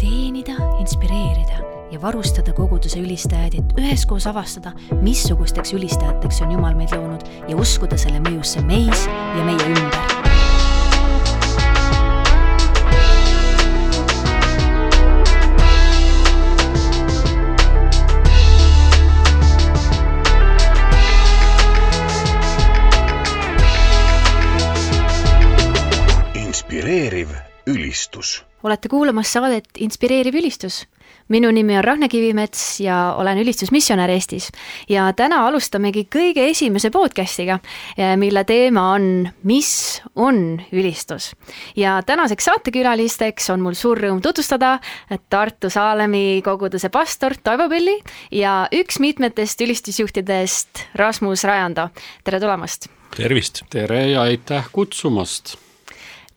teenida, inspireerida ja varustada koguduse ülistajaid, et üheskoos avastada, missugusteks ülistajateks on Jumal meid loonud ja uskuda selle mõjusse meis ja meie ümber ülistus. olete kuulamas saadet Inspireeriv ülistus. minu nimi on Ragne Kivimets ja olen ülistusmissionär Eestis ja täna alustamegi kõige esimese podcast'iga, mille teema on, mis on ülistus. ja tänaseks saatekülalisteks on mul suur rõõm tutvustada Tartu Saalemi koguduse pastor Toivo Põlli ja üks mitmetest ülistusjuhtidest Rasmus Rajando. tere tulemast! tervist! tere ja aitäh kutsumast!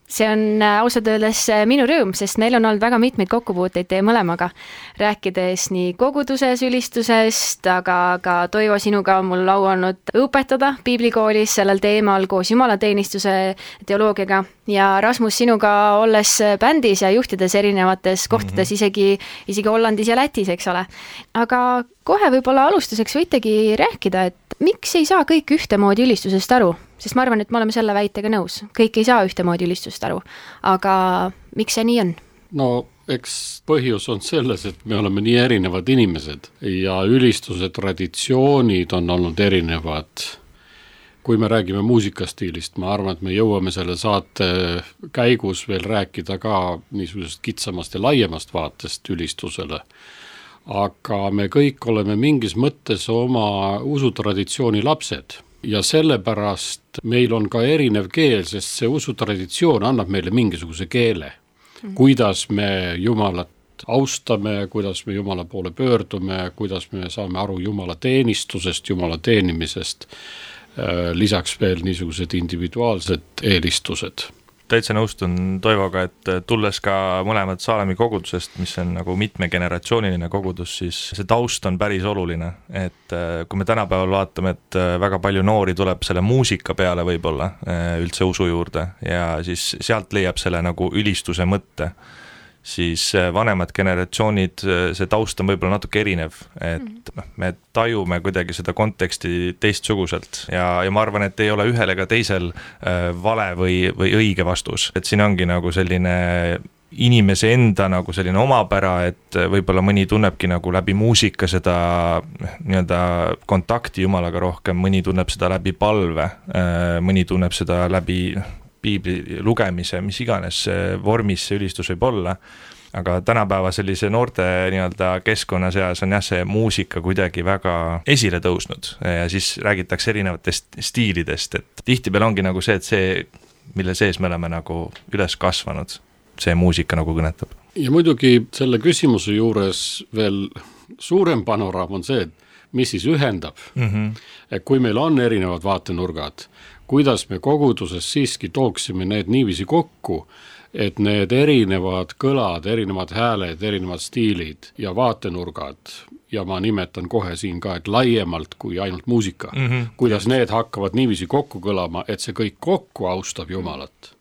See on äh, ausalt öeldes äh, minu rõõm, sest meil on olnud väga mitmeid kokkupuuteid teie mõlemaga, rääkides nii koguduses ülistusest, aga ka Toivo, sinuga on mul au olnud õpetada piiblikoolis sellel teemal koos jumalateenistuse teoloogiaga ja Rasmus, sinuga olles bändis ja juhtides erinevates kohtades mm, -hmm. isegi, isegi Hollandis ja Lätis, eks ole. aga kohe võib-olla alustuseks võitegi rääkida, et miks ei saa kõik ühtemoodi ülistusest aru, sest ma arvan, et me oleme selle väitega nõus, kõik ei saa ühtemoodi ülistusest aru, aga miks see nii on? no eks põhjus on selles, et me oleme nii erinevad inimesed ja ülistuse traditsioonid on olnud erinevad kui me räägime muusikastiilist, ma arvan, et me jõuame selle saate käigus veel rääkida ka niisugusest kitsamast ja laiemast vaatest ülistusele. Aga me kõik oleme mingis mõttes oma usutraditsiooni lapsed. Ja sellepärast meil on ka erinev keel, sest see usutraditsioon annab meile mingisuguse keele, kuidas me Jumalat austame, kuidas me Jumala poole pöördume, kuidas me saame aru Jumala teenistusest, Jumala teenimisest Äh, lisaks veel niisugused individuaalsed eelistused täitsa nõustun Toivoga, et tulles ka mõlemad Saalemi kogudusest, mis on nagu mitmegeneratsiooniline kogudus, siis see taust on päris oluline, et äh, kui me tänapäeval vaatame, et äh, väga palju noori tuleb selle muusika peale võib-olla üldse usu juurde ja siis sealt leiab selle nagu ülistuse mõtte siis äh, vanemad generatsioonid, äh, see taust on võib-olla natuke erinev, et mhm. noh, me tajume kuidagi seda konteksti teistsuguselt ja, ja ma arvan, et ei ole ühel ega teisel äh, vale või, või õige vastus, et siin ongi nagu selline inimese enda nagu selline omapära, et võib-olla mõni tunnebki nagu läbi muusika seda nii-öelda kontakti Jumalaga rohkem, mõni tunneb seda läbi palve, mõni tunneb seda läbi noh, piibli lugemise, mis iganes vormis see ülistus võib olla aga tänapäeva sellise noorte nii-öelda keskkonna seas on jah, see muusika kuidagi väga esile tõusnud ja siis räägitakse erinevatest stiilidest, et tihtipeale ongi nagu see, et see, mille sees me oleme nagu üles kasvanud, see muusika nagu kõnetab. ja muidugi selle küsimuse juures veel suurem panoraam on see, et mis siis ühendab mm. -hmm. et kui meil on erinevad vaatenurgad, kuidas me koguduses siiski tooksime need niiviisi kokku, et need erinevad kõlad, erinevad hääled, erinevad stiilid ja vaatenurgad ja ma nimetan kohe siin ka, et laiemalt kui ainult muusika mm, -hmm. kuidas need hakkavad niiviisi kokku kõlama, et see kõik kokku austab Jumalat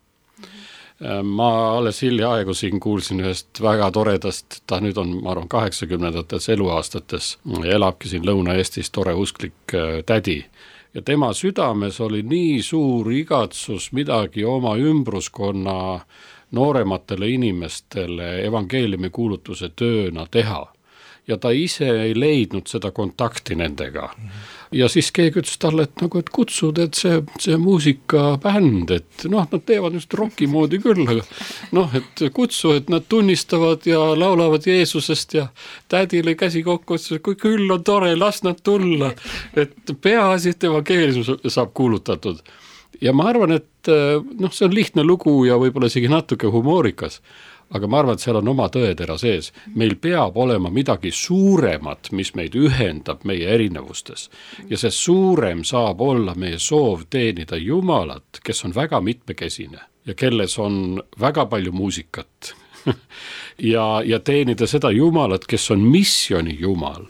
ma alles hiljaaegu siin kuulsin ühest väga toredast, ta nüüd on, ma arvan, kaheksakümnendates eluaastates, elabki siin Lõuna-Eestis tore usklik äh, tädi ja tema südames oli nii suur igatsus midagi oma ümbruskonna noorematele inimestele evangeeliumi kuulutuse tööna teha ja ta ise ei leidnud seda kontakti nendega. Ja siis keegi ütles talle, et nagu, et kutsu tead see, see muusikabänd, et noh, nad teevad just roki moodi küll, aga noh, et kutsu, et nad tunnistavad ja laulavad Jeesusest ja tädi lõi käsi kokku, ütles, et kui küll on tore, las nad tulla. et peaasi, et evangeelium saab kuulutatud ja ma arvan, et noh, see on lihtne lugu ja võib-olla isegi natuke humoorikas aga ma arvan, et seal on oma tõetera sees. meil peab olema midagi suuremat, mis meid ühendab meie erinevustes. ja see suurem saab olla meie soov teenida Jumalat, kes on väga mitmekesine ja kelles on väga palju muusikat ja, ja teenida seda Jumalat, kes on missiooni Jumal.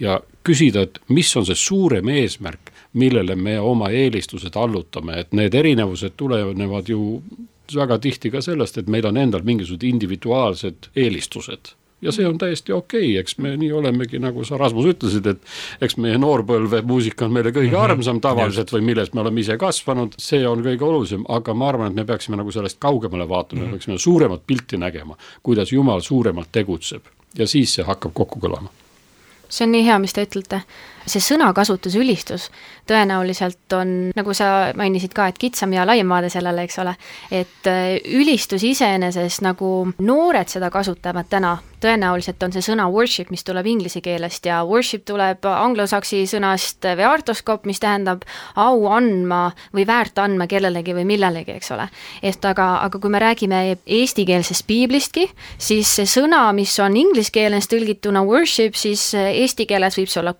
ja küsida, et mis on see suurem eesmärk, millele me oma eelistused allutame, et need erinevused tulenevad ju väga tihti ka sellest, et meil on endal mingisugused individuaalsed eelistused ja see on täiesti okei okay., eks me nii olemegi, nagu sa, Rasmus, ütlesid, et eks meie noorpõlve muusika on meile kõige -hmm. armsam tavaliselt või millest me oleme ise kasvanud, see on kõige olulisem, aga ma arvan, et me peaksime nagu sellest kaugemale vaatama mm, -hmm. me peaksime suuremat pilti nägema, kuidas Jumal suuremalt tegutseb ja siis see hakkab kokku kõlama see on nii hea, mis te ütlete. See sõnakasutus, ülistus, tõenäoliselt on, nagu sa mainisid ka, et kitsam ja laiem vaade sellele, eks ole, et äh, ülistus iseenesest, nagu noored seda kasutavad täna, tõenäoliselt on see sõna worship, mis tuleb inglise keelest ja worship tuleb anglosaksi sõnast või artoskop, mis tähendab au andma või väärt andma kellelegi või millelegi, eks ole. et aga, aga kui me räägime eestikeelsest piiblistki, siis see sõna, mis on inglise keeles tõlgituna worship, siis eesti keeles võib see olla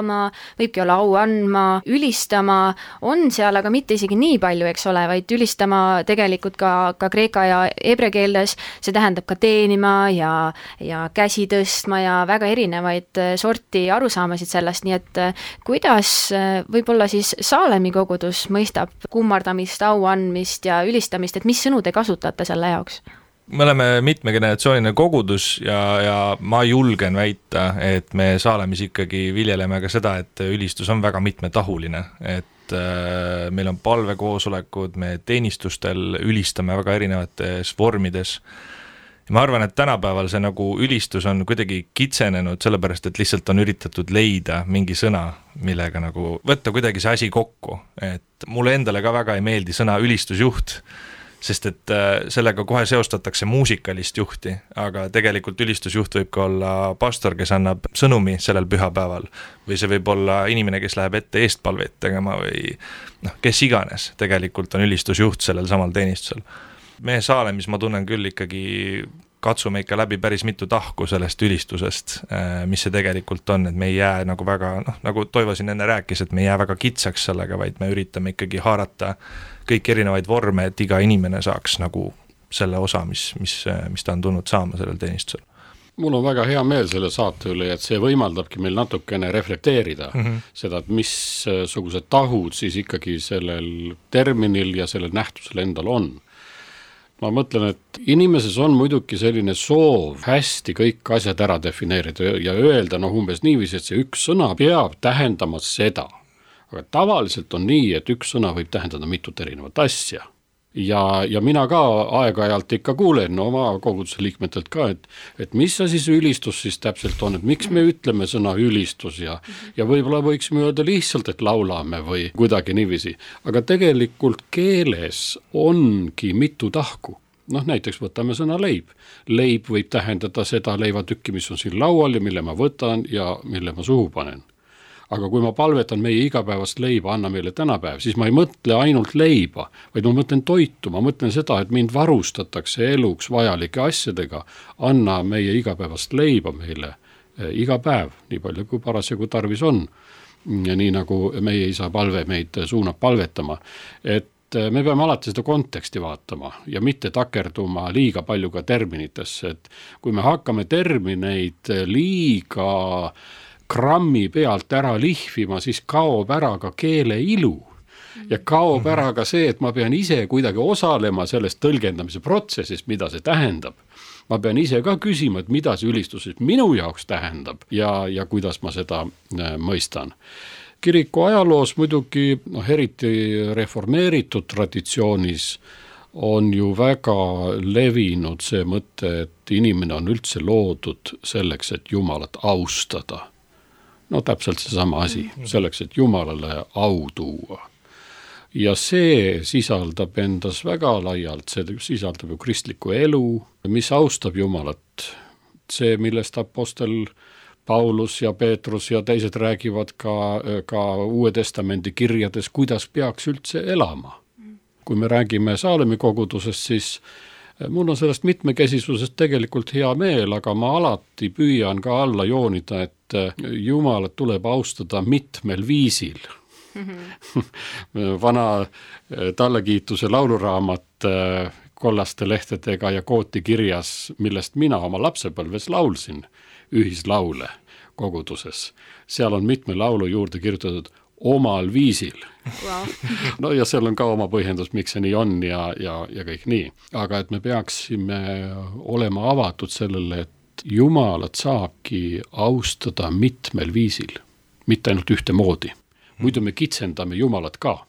kummardama, võibki olla au andma, ülistama, on seal aga mitte isegi nii palju, eks ole, vaid ülistama tegelikult ka, ka kreeka ja hebre keeles, see tähendab ka teenima ja, ja käsi tõstma ja väga erinevaid äh, sorti arusaamasid sellest, nii et äh, kuidas äh, võib-olla siis Saalemi kogudus mõistab kummardamist, au andmist ja ülistamist, et mis sõnu te kasutate selle jaoks? Me oleme mitmegeneratsiooniline kogudus ja, ja ma julgen väita, et me Saalemis ikkagi viljeleme ka seda, et ülistus on väga mitmetahuline, et äh, meil on palvekoosolekud, me teenistustel ülistame väga erinevates vormides. Ma arvan, et tänapäeval see nagu ülistus on kuidagi kitsenenud, sellepärast et lihtsalt on üritatud leida mingi sõna, millega nagu võtta kuidagi see asi kokku, et mulle endale ka väga ei meeldi sõna ülistusjuht sest et äh, sellega kohe seostatakse muusikalist juhti, aga tegelikult ülistusjuht võib ka olla pastor, kes annab sõnumi sellel pühapäeval. või see võib olla inimene, kes läheb ette eestpalveid tegema või noh, kes iganes, tegelikult on ülistusjuht sellel samal teenistusel. meie Saalemis ma tunnen küll ikkagi katsume ikka läbi päris mitu tahku sellest ülistusest, äh, mis see tegelikult on, et me ei jää nagu väga noh, nagu Toivo siin enne rääkis, et me ei jää väga kitsaks sellega, vaid me üritame ikkagi haarata kõiki erinevaid vorme, et iga inimene saaks nagu selle osa, mis, mis, mis ta on tulnud saama sellel teenistusel mul on väga hea meel selle saate üle, et see võimaldabki meil natukene reflekteerida mm -hmm. seda, et missugused tahud siis ikkagi sellel terminil ja sellel nähtusel endal on. Ma mõtlen, et inimeses on muidugi selline soov hästi kõik asjad ära defineerida ja öelda noh, umbes niiviisi, et see üks sõna peab tähendama seda aga tavaliselt on nii, et üks sõna võib tähendada mitut erinevat asja. Ja, ja mina ka aeg-ajalt ikka kuulen no, oma koguduse liikmetelt ka, et et mis see siis ülistus siis täpselt on, et miks me ütleme sõna ülistus ja ja võib-olla võiksime öelda lihtsalt, et laulame või kuidagi niiviisi, aga tegelikult keeles ongi mitu tahku. Noh, näiteks võtame sõna leib. leib võib tähendada seda leivatükki, mis on siin laual ja mille ma võtan ja mille ma suhu panen aga kui ma palvetan meie igapäevast leiba, anna meile tänapäev, siis ma ei mõtle ainult leiba, vaid ma mõtlen toitu, ma mõtlen seda, et mind varustatakse eluks vajalike asjadega, anna meie igapäevast leiba meile eh, iga päev, nii palju kui parasjagu tarvis on. nii, nagu meie isa palve meid suunab palvetama, et eh, me peame alati seda konteksti vaatama ja mitte takerduma liiga palju ka terminitesse, et kui me hakkame termineid liiga äh, grammi pealt ära lihvima, siis kaob ära ka keele ilu ja kaob ära ka see, et ma pean ise kuidagi osalema selles tõlgendamise protsessis, mida see tähendab. ma pean ise ka küsima, et mida see ülistus siis minu jaoks tähendab ja, ja kuidas ma seda äh, mõistan. kiriku ajaloos muidugi noh, eriti reformeeritud traditsioonis on ju väga levinud see mõte, et inimene on üldse loodud selleks, et Jumalat austada no täpselt seesama asi, selleks, et Jumalale au tuua. ja see sisaldab endas väga laialt, see sisaldab ju kristlikku elu, mis austab Jumalat. see, millest Apostel Paulus ja Peetrus ja teised räägivad ka, ka Uue Testamendi kirjades, kuidas peaks üldse elama. kui me räägime Saalemi kogudusest, siis mul on sellest mitmekesisusest tegelikult hea meel, aga ma alati püüan ka alla joonida, et Jumalat tuleb austada mitmel viisil mm. -hmm. vana eh, tallakiituse lauluraamat eh, kollaste lehtedega ja kooti kirjas, millest mina oma lapsepõlves laulsin, ühislaule koguduses. seal on mitme laulu juurde kirjutatud omal viisil wow. no ja seal on ka oma põhjendus, miks see nii on ja, ja, ja kõik nii. aga et me peaksime olema avatud sellele, et Jumalat saabki austada mitmel viisil, mitte ainult ühtemoodi. muidu me kitsendame Jumalat ka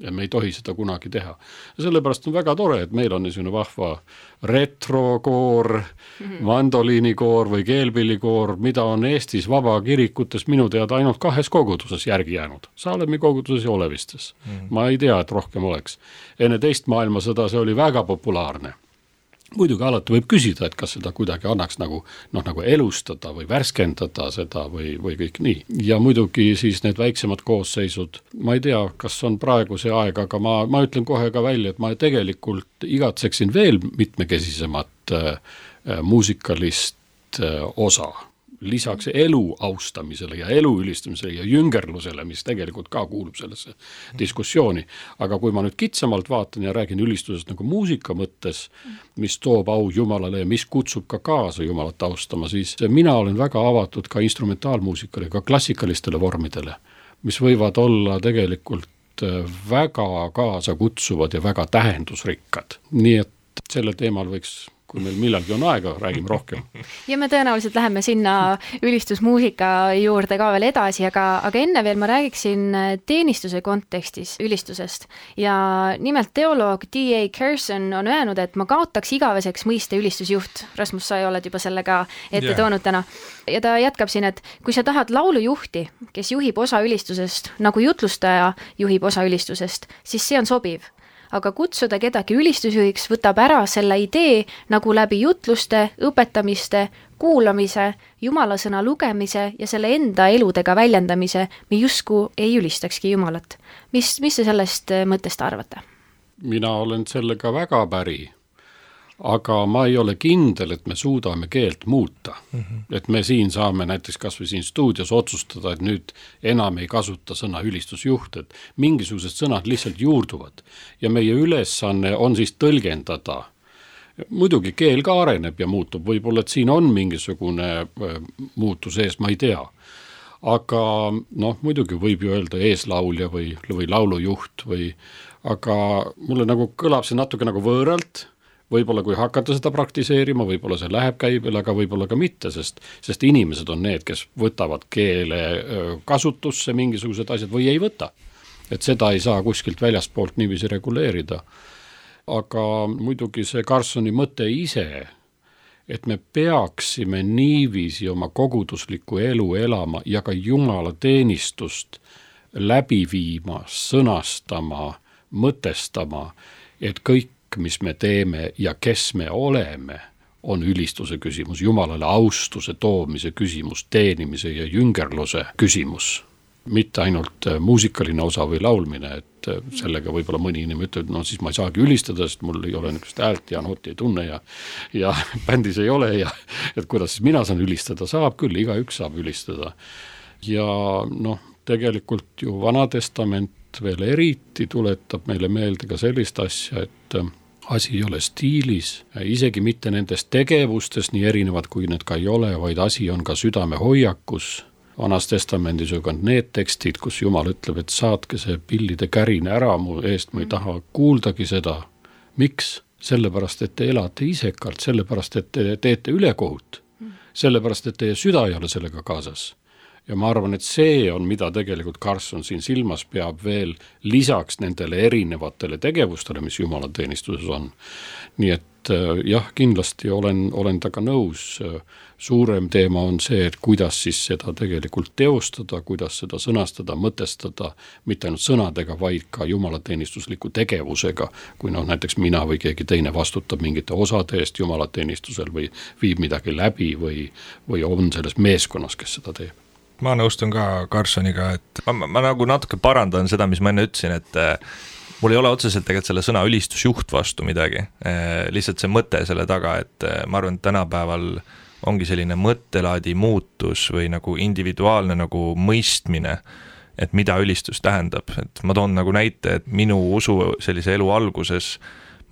ja me ei tohi seda kunagi teha. ja sellepärast on väga tore, et meil on niisugune vahva retrokoor mm, -hmm. mandoliinikoor või keelpillikoor, mida on Eestis vabakirikutes minu teada ainult kahes koguduses järgi jäänud, Saalemi koguduses ja Olevistes mm. -hmm. ma ei tea, et rohkem oleks. enne teist maailmasõda see oli väga populaarne muidugi alati võib küsida, et kas seda kuidagi annaks nagu noh, nagu elustada või värskendada seda või, või kõik nii. ja muidugi siis need väiksemad koosseisud, ma ei tea, kas on praegu see aeg, aga ma, ma ütlen kohe ka välja, et ma tegelikult igatseksin veel mitmekesisemat äh, äh muusikalist äh, osa lisaks elu austamisele ja elu ülistamisele ja jüngerlusele, mis tegelikult ka kuulub sellesse diskussiooni. aga kui ma nüüd kitsamalt vaatan ja räägin ülistusest nagu muusika mõttes, mis toob au Jumalale ja mis kutsub ka kaasa Jumalat austama, siis mina olen väga avatud ka instrumentaalmuusikale, ka klassikalistele vormidele, mis võivad olla tegelikult väga kaasakutsuvad ja väga tähendusrikkad, nii et sellel teemal võiks kui meil millalgi on aega, räägime rohkem. ja me tõenäoliselt läheme sinna ülistusmuusika juurde ka veel edasi, aga, aga enne veel ma räägiksin teenistuse kontekstis ülistusest. ja nimelt teoloog D.A. Kerson on öelnud, et ma kaotaks igaveseks mõiste ülistusjuht. Rasmus, sa oled juba selle ka ette yeah. toonud täna. ja ta jätkab siin, et kui sa tahad laulujuhti, kes juhib osa ülistusest, nagu jutlustaja juhib osa ülistusest, siis see on sobiv aga kutsuda kedagi ülistusjuhiks võtab ära selle idee nagu läbi jutluste, õpetamiste, kuulamise, jumala sõna lugemise ja selle enda eludega väljendamise me justkui ei ülistakski Jumalat. mis, mis te sellest mõttest arvate? mina olen sellega väga päri aga ma ei ole kindel, et me suudame keelt muuta mm. -hmm. et me siin saame näiteks kas või siin stuudios otsustada, et nüüd enam ei kasuta sõna ülistusjuht, et mingisugused sõnad lihtsalt juurduvad ja meie ülesanne on siis tõlgendada muidugi keel ka areneb ja muutub, võib-olla et siin on mingisugune äh, muutus ees, ma ei tea. aga noh, muidugi võib ju öelda eeslaulja või, või laulujuht või aga mulle nagu kõlab see natuke nagu võõralt võib-olla kui hakata seda praktiseerima, võib-olla see läheb käibele, aga võib-olla ka mitte, sest, sest inimesed on need, kes võtavad keele kasutusse mingisugused asjad või ei võta. et seda ei saa kuskilt väljastpoolt niiviisi reguleerida. aga muidugi see Carsoni mõte ise, et me peaksime niiviisi oma koguduslikku elu elama ja ka jumalateenistust läbi viima, sõnastama, mõtestama, et kõik mis me teeme ja kes me oleme, on ülistuse küsimus, Jumalale austuse toomise küsimus, teenimise ja jüngerluse küsimus. mitte ainult äh, muusikaline osa või laulmine, et äh, sellega võib-olla mõni inimene ütleb, no siis ma ei saagi ülistada, sest mul ei ole niisugust häält ja nooti ei tunne ja ja bändis ei ole ja et kuidas siis mina saan ülistada, saab küll, igaüks saab ülistada. ja noh, tegelikult ju Vana Testament veel eriti tuletab meile meelde ka sellist asja, et äh, asi ei ole stiilis, isegi mitte nendes tegevustes, nii erinevad kui need ka ei ole, vaid asi on ka südamehoiakus. vanas testamendis on need tekstid, kus Jumal ütleb, et saatke see pillide kärin ära mu eest, ma ei taha kuuldagi seda. miks? sellepärast, et te elate isekalt, sellepärast, et te teete ülekohut. sellepärast, et teie süda ei ole sellega kaasas ja ma arvan, et see on, mida tegelikult Carson siin silmas peab veel lisaks nendele erinevatele tegevustele, mis jumalateenistuses on. nii et äh, jah, kindlasti olen, olen temaga nõus, suurem teema on see, et kuidas siis seda tegelikult teostada, kuidas seda sõnastada, mõtestada, mitte ainult sõnadega, vaid ka jumalateenistusliku tegevusega, kui noh, näiteks mina või keegi teine vastutab mingite osade eest jumalateenistusel või viib midagi läbi või, või on selles meeskonnas, kes seda teeb ma nõustun ka Carsoniga, et ma, ma, ma nagu natuke parandan seda, mis ma enne ütlesin, et äh, mul ei ole otseselt tegelikult selle sõna ülistusjuht vastu midagi, äh, lihtsalt see mõte selle taga, et äh, ma arvan, et tänapäeval ongi selline mõttelaadi muutus või nagu individuaalne nagu mõistmine, et mida ülistus tähendab, et ma toon nagu näite, et minu usu sellise elu alguses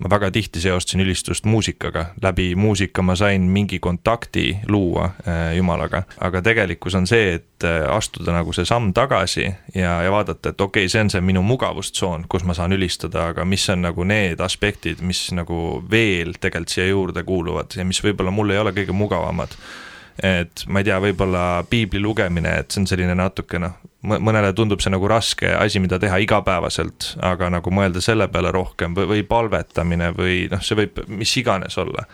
ma väga tihti seostasin ülistust muusikaga, läbi muusika ma sain mingi kontakti luua äh, Jumalaga, aga tegelikkus on see, et äh, astuda nagu see samm tagasi ja, ja vaadata, et okei okay,, see on see minu mugavustsoon, kus ma saan ülistada, aga mis on nagu need aspektid, mis nagu veel tegelikult siia juurde kuuluvad ja mis võib-olla mul ei ole kõige mugavamad et ma ei tea, võib-olla piibli lugemine, et see on selline natuke noh, mõnele tundub see nagu raske asi, mida teha igapäevaselt, aga nagu mõelda selle peale rohkem või, või palvetamine või noh, see võib mis iganes olla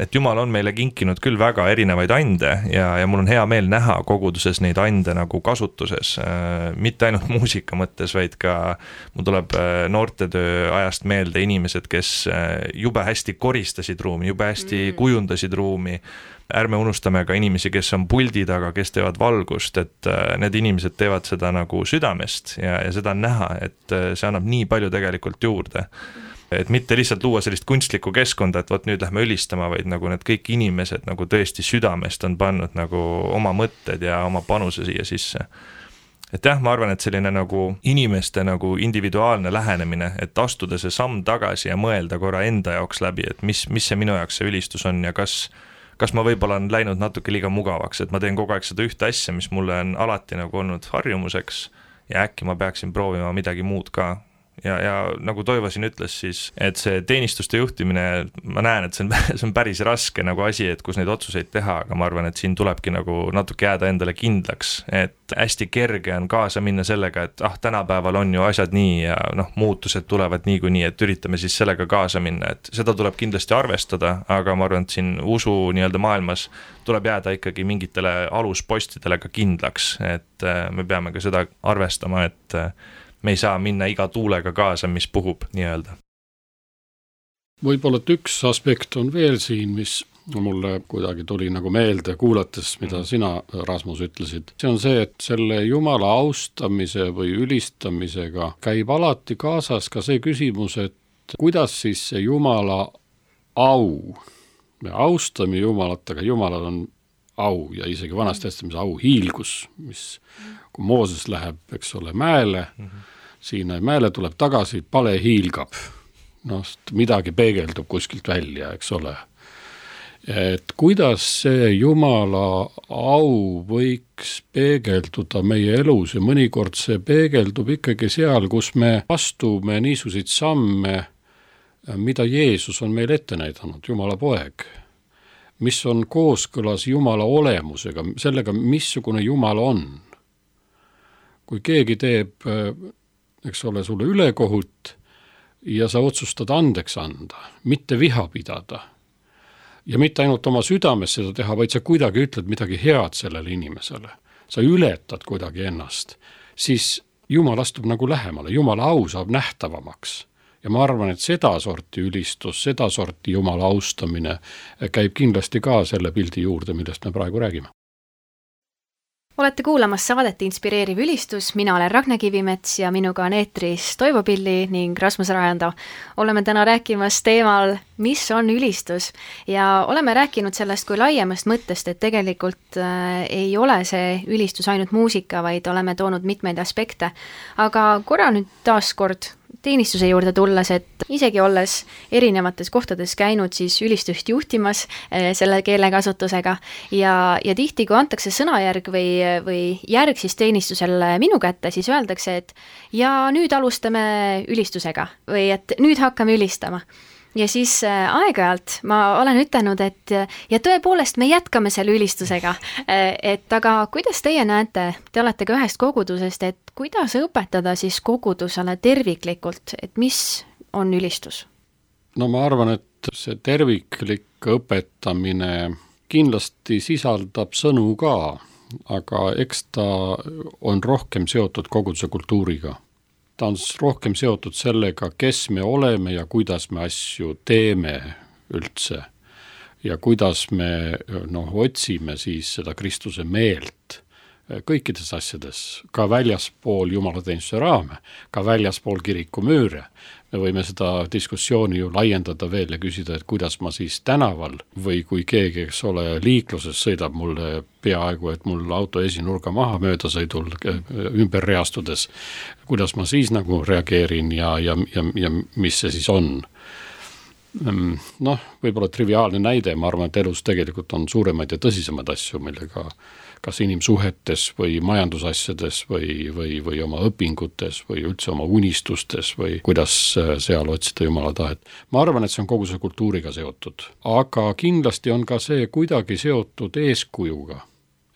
et jumal on meile kinkinud küll väga erinevaid ande ja, ja mul on hea meel näha koguduses neid ande nagu kasutuses äh,. mitte ainult muusika mõttes, vaid ka mul tuleb äh, noortetöö ajast meelde inimesed, kes äh, jube hästi koristasid ruumi, jube hästi mm. kujundasid ruumi ärme unustame ka inimesi, kes on puldi taga, kes teevad valgust, et äh, need inimesed teevad seda nagu südamest ja, ja seda on näha, et äh, see annab nii palju tegelikult juurde et mitte lihtsalt luua sellist kunstlikku keskkonda, et vot nüüd lähme ülistama, vaid nagu need kõik inimesed nagu tõesti südamest on pannud nagu oma mõtted ja oma panuse siia sisse. et jah, ma arvan, et selline nagu inimeste nagu individuaalne lähenemine, et astuda see samm tagasi ja mõelda korra enda jaoks läbi, et mis, mis see minu jaoks see ülistus on ja kas kas ma võib-olla on läinud natuke liiga mugavaks, et ma teen kogu aeg seda ühte asja, mis mulle on alati nagu olnud harjumuseks ja äkki ma peaksin proovima midagi muud ka ja, ja nagu Toivo siin ütles, siis et see teenistuste juhtimine, ma näen, et see on, see on päris raske nagu asi, et kus neid otsuseid teha, aga ma arvan, et siin tulebki nagu natuke jääda endale kindlaks, et hästi kerge on kaasa minna sellega, et ah, tänapäeval on ju asjad nii ja noh, muutused tulevad niikuinii, et üritame siis sellega kaasa minna, et seda tuleb kindlasti arvestada, aga ma arvan, et siin usu nii-öelda maailmas tuleb jääda ikkagi mingitele aluspostidele ka kindlaks, et äh, me peame ka seda arvestama, et äh, me ei saa minna iga tuulega kaasa, mis puhub nii-öelda. võib-olla, et üks aspekt on veel siin, mis mulle kuidagi tuli nagu meelde, kuulates, mida mm. sina, Rasmus, ütlesid. see on see, et selle Jumala austamise või ülistamisega käib alati kaasas ka see küsimus, et kuidas siis see Jumala au, me austame Jumalat, aga Jumalal on au ja isegi Vanas Testamendis au hiilgus, mis, kui Mooses läheb, eks ole, mäele mm, -hmm sinna mäele tuleb tagasi, pale hiilgab. noh, midagi peegeldub kuskilt välja, eks ole. et kuidas see Jumala au võiks peegelduda meie elus ja mõnikord see peegeldub ikkagi seal, kus me astume niisuguseid samme, mida Jeesus on meile ette näidanud, Jumala poeg mis on kooskõlas Jumala olemusega, sellega, missugune Jumal on. kui keegi teeb eks ole, sulle ülekohut ja sa otsustad andeks anda, mitte viha pidada. ja mitte ainult oma südames seda teha, vaid sa kuidagi ütled midagi head sellele inimesele. sa ületad kuidagi ennast, siis Jumal astub nagu lähemale, Jumala au saab nähtavamaks ja ma arvan, et sedasorti ülistus, sedasorti Jumala austamine käib kindlasti ka selle pildi juurde, millest me praegu räägime olete kuulamas saadet Inspireeriv ülistus, mina olen Ragne Kivimets ja minuga on eetris Toivo Pilli ning Rasmus Rajando. oleme täna rääkimas teemal, mis on ülistus ja oleme rääkinud sellest kui laiemast mõttest, et tegelikult äh, ei ole see ülistus ainult muusika, vaid oleme toonud mitmeid aspekte. aga korra nüüd taaskord teenistuse juurde tulles, et isegi olles erinevates kohtades käinud siis ülistust juhtimas eh, selle keelekasutusega. Ja, ja tihti, kui antakse sõnajärg või, või järg siis teenistusel minu kätte, siis öeldakse, et ja nüüd alustame ülistusega või et nüüd hakkame ülistama ja siis äh, aeg-ajalt ma olen ütelnud, et ja tõepoolest, me jätkame selle ülistusega. Äh, et aga kuidas teie näete, te olete ka ühest kogudusest, et kuidas õpetada siis kogudusele terviklikult, et mis on ülistus? no ma arvan, et see terviklik õpetamine kindlasti sisaldab sõnu ka, aga eks ta on rohkem seotud koguduse kultuuriga ta on rohkem seotud sellega, kes me oleme ja kuidas me asju teeme üldse. ja kuidas me noh, otsime siis seda Kristuse meelt kõikides asjades, ka väljaspool jumalateenistuse raame, ka väljaspool kiriku müüre. Me võime seda diskussiooni ju laiendada veel ja küsida, et kuidas ma siis tänaval või kui keegi, eks ole, liikluses sõidab mulle peaaegu, et mul auto esinurga maha möödasõidul ümber reastudes, kuidas ma siis nagu reageerin ja, ja, ja, ja mis see siis on? Mm, noh, võib-olla triviaalne näide, ma arvan, et elus tegelikult on suuremaid ja tõsisemaid asju, millega kas inimsuhetes või majandusasjades või, või, või oma õpingutes või üldse oma unistustes või kuidas äh, seal otsida Jumala tahet. ma arvan, et see on kogu see kultuuriga seotud, aga kindlasti on ka see kuidagi seotud eeskujuga.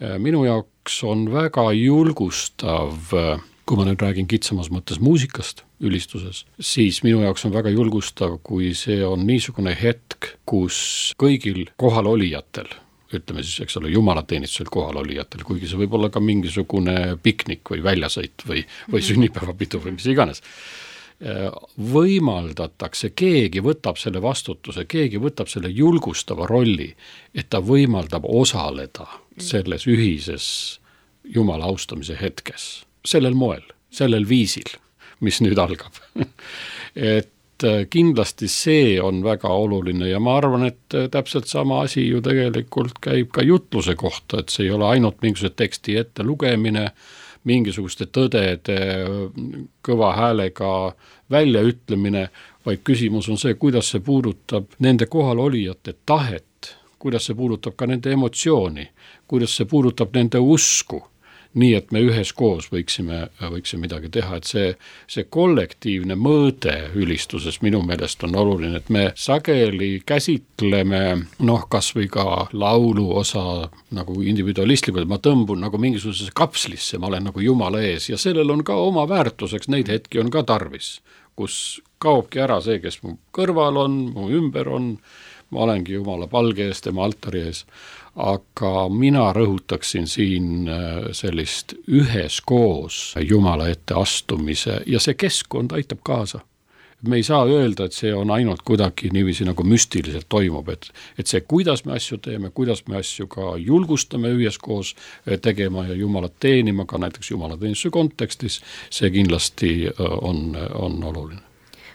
Äh, minu jaoks on väga julgustav, äh, kui ma nüüd räägin kitsamas mõttes muusikast, ülistuses, siis minu jaoks on väga julgustav, kui see on niisugune hetk, kus kõigil kohalolijatel ütleme siis, eks ole, jumalateenistusel kohalolijatel, kuigi see võib olla ka mingisugune piknik või väljasõit või, või mhm. sünnipäevapidu või mis iganes võimaldatakse, keegi võtab selle vastutuse, keegi võtab selle julgustava rolli, et ta võimaldab osaleda mhm. selles ühises Jumala austamise hetkes, sellel moel, sellel viisil, mis nüüd algab et et äh, kindlasti see on väga oluline ja ma arvan, et äh, täpselt sama asi ju tegelikult käib ka jutluse kohta, et see ei ole ainult mingisuguse teksti ettelugemine, mingisuguste tõdede kõva häälega väljaütlemine, vaid küsimus on see, kuidas see puudutab nende kohalolijate tahet, kuidas see puudutab ka nende emotsiooni, kuidas see puudutab nende usku nii et me üheskoos võiksime, võiksime midagi teha, et see, see kollektiivne mõõde ülistuses minu meelest on oluline, et me sageli käsitleme noh, kas või ka laulu osa nagu individualistlikult, ma tõmbun nagu mingisugusesse kapslisse, ma olen nagu jumala ees. Ja sellel on ka oma väärtuseks, neid hetki on ka tarvis, kus kaobki ära see, kes mu kõrval on, mu ümber on, ma olengi jumala palge ees, tema altari ees aga mina rõhutaksin siin äh, sellist üheskoos Jumala ette astumise ja see keskkond aitab kaasa. Me ei saa öelda, et see on ainult kuidagi niiviisi nagu müstiliselt toimub, et et see, kuidas me asju teeme, kuidas me asju ka julgustame üheskoos äh, tegema ja Jumalat teenima ka näiteks jumalateenistuse kontekstis, see kindlasti äh, on, on oluline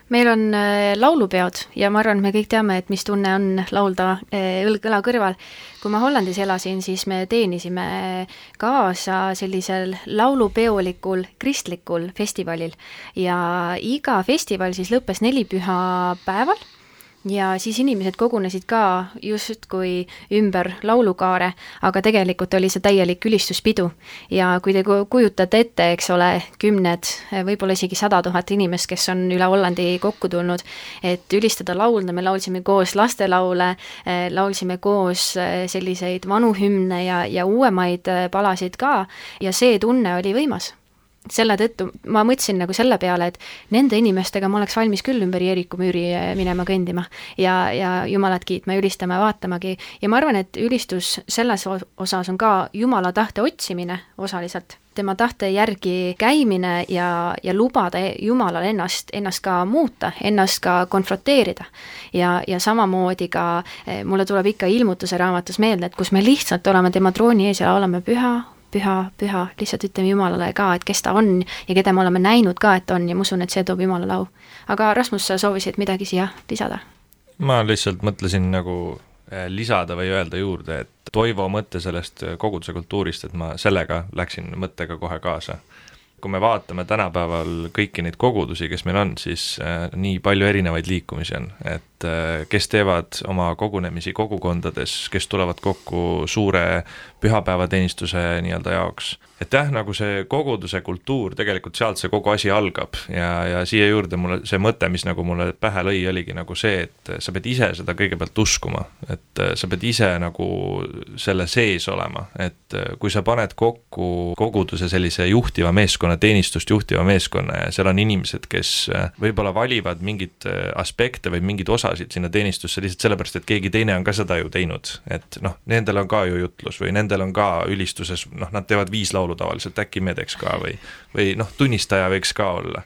meil on äh, laulupeod ja ma arvan, et me kõik teame, et mis tunne on laulda äh, õlg õla kõrval. kui ma Hollandis elasin, siis me teenisime kaasa sellisel laulupeolikul kristlikul festivalil ja iga festival siis lõppes nelipüha päeval ja siis inimesed kogunesid ka justkui ümber laulukaare, aga tegelikult oli see täielik ülistuspidu. ja kui te kujutate ette, eks ole, kümned, võib-olla isegi sada tuhat inimest, kes on üle Hollandi kokku tulnud, et ülistada, laulda, me laulsime koos lastelaule, laulsime koos selliseid vanu hümne ja, ja uuemaid palasid ka ja see tunne oli võimas selle tõttu ma mõtlesin nagu selle peale, et nende inimestega ma oleks valmis küll ümber Jeeriku müüri eh, minema kõndima ja, ja Jumalat kiitma ülistama, vaatamagi. ja ma arvan, et ülistus selles osas on ka Jumala tahte otsimine osaliselt, tema tahte järgi käimine ja, ja lubada Jumalal ennast, ennast ka muuta, ennast ka konfronteerida. ja, ja samamoodi ka eh, mulle tuleb ikka ilmutuse raamatus meelde, et kus me lihtsalt oleme tema trooni ees ja oleme püha, püha, püha, lihtsalt ütleme Jumalale ka, et kes ta on ja keda me oleme näinud ka, et on ja ma usun, et see toob Jumalale au. aga Rasmus, sa soovisid midagi siia lisada? ma lihtsalt mõtlesin nagu eh, lisada või öelda juurde, et Toivo mõte sellest koguduse kultuurist, et ma sellega läksin mõttega kohe kaasa kui me vaatame tänapäeval kõiki neid kogudusi, kes meil on, siis äh, nii palju erinevaid liikumisi on, et äh, kes teevad oma kogunemisi kogukondades, kes tulevad kokku suure pühapäevateenistuse nii-öelda jaoks. et jah, nagu see koguduse kultuur, tegelikult sealt see kogu asi algab. ja, ja siia juurde mulle see mõte, mis nagu mulle pähe lõi, oligi nagu see, et sa pead ise seda kõigepealt uskuma, et äh, sa pead ise nagu selle sees olema, et kui sa paned kokku koguduse sellise juhtiva meeskonna, teenistust juhtiva meeskonna ja seal on inimesed, kes äh, võib-olla valivad mingeid äh, aspekte või mingeid osasid sinna teenistusse lihtsalt sellepärast, et keegi teine on ka seda ju teinud. et noh, nendel on ka ju jutlus või nendel on ka ülistuses, noh, nad teevad viis laulu tavaliselt, äkki me teeks ka või, või noh, tunnistaja võiks ka olla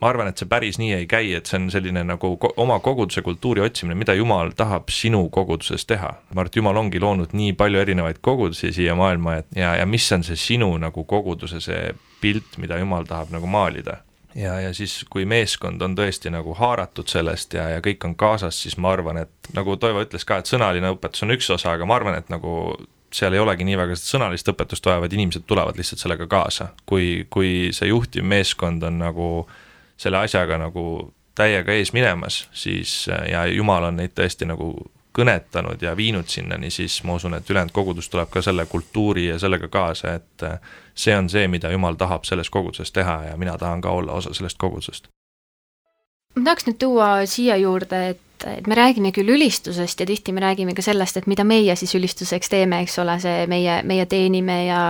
ma arvan, et see päris nii ei käi, et see on selline nagu oma koguduse kultuuri otsimine, mida Jumal tahab sinu koguduses teha. ma arvan, et Jumal ongi loonud nii palju erinevaid kogudusi siia maailma, et ja, ja mis on see sinu nagu koguduse see pilt, mida Jumal tahab nagu maalida ja, ja siis, kui meeskond on tõesti nagu haaratud sellest ja, ja kõik on kaasas, siis ma arvan, et nagu Toivo ütles ka, et sõnaline õpetus on üks osa, aga ma arvan, et nagu seal ei olegi nii väga seda sõnalist õpetust vaja, vaid inimesed tulevad lihtsalt sellega kaasa. kui, kui see juhtiv meeskond on nagu selle asjaga nagu täiega ees minemas, siis ja Jumal on neid tõesti nagu kõnetanud ja viinud sinnani, siis ma usun, et ülejäänud kogudus tuleb ka selle kultuuri ja sellega kaasa, et see on see, mida Jumal tahab selles koguduses teha ja mina tahan ka olla osa sellest kogudusest. ma tahaks nüüd tuua siia juurde, et et me räägime küll ülistusest ja tihti me räägime ka sellest, et mida meie siis ülistuseks teeme, eks ole, see meie, meie teenime ja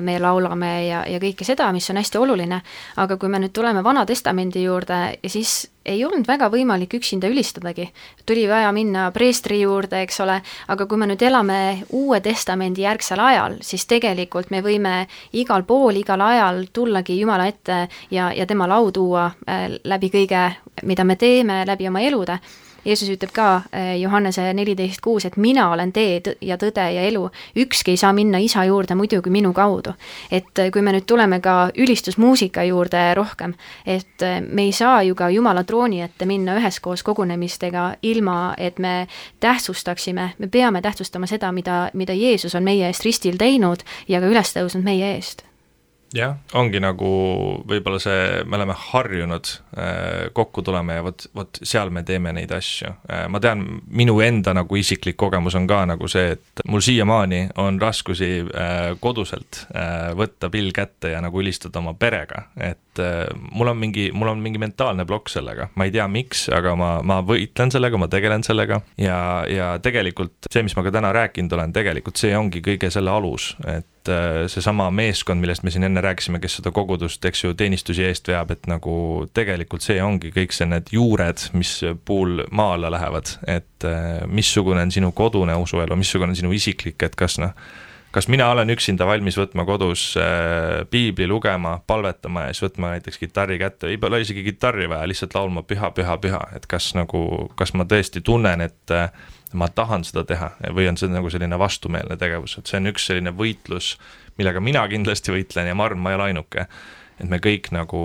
me laulame ja, ja kõike seda, mis on hästi oluline, aga kui me nüüd tuleme Vana Testamendi juurde, siis ei olnud väga võimalik üksinda ülistadagi. tuli vaja minna preestri juurde, eks ole, aga kui me nüüd elame Uue Testamendi järgsel ajal, siis tegelikult me võime igal pool, igal ajal tullagi Jumala ette ja, ja tema lau tuua äh, läbi kõige, mida me teeme, läbi oma elude Jeesus ütleb ka eh, Johannese neliteist kuus, et mina olen tee ja tõde ja elu, ükski ei saa minna isa juurde muidu kui minu kaudu. et eh, kui me nüüd tuleme ka ülistusmuusika juurde rohkem, et eh, me ei saa ju ka Jumala trooni ette minna üheskoos kogunemistega, ilma et me tähtsustaksime, me peame tähtsustama seda, mida, mida Jeesus on meie eest ristil teinud ja ka üles tõusnud meie eest jah, ongi nagu võib-olla see, me oleme harjunud äh, kokku tulema ja vot, vot seal me teeme neid asju. Äh,. ma tean, minu enda nagu isiklik kogemus on ka nagu see, et mul siiamaani on raskusi äh, koduselt võtta pill kätte ja nagu ülistada oma perega, et mul on mingi, mul on mingi mentaalne plokk sellega, ma ei tea, miks, aga ma, ma võitlen sellega, ma tegelen sellega. Ja, ja tegelikult see, mis ma ka täna rääkinud olen, tegelikult see ongi kõige selle alus, et et äh, seesama meeskond, millest me siin enne rääkisime, kes seda kogudust, eks ju, teenistusi eest veab, et nagu tegelikult see ongi kõik see, need juured, mis puul maa alla lähevad, et äh, missugune on sinu kodune usuelu, missugune on sinu isiklik, et kas noh, kas mina olen üksinda valmis võtma kodus äh, piibli lugema, palvetama ja siis võtma näiteks kitarri kätte, ei ole isegi kitarri vaja, lihtsalt laulma püha, püha, püha, et kas nagu, kas ma tõesti tunnen, et äh, ma tahan seda teha või on see nagu selline vastumeelne tegevus, et see on üks selline võitlus, millega mina kindlasti võitlen ja ma arvan, ma ei ole ainuke. et me kõik nagu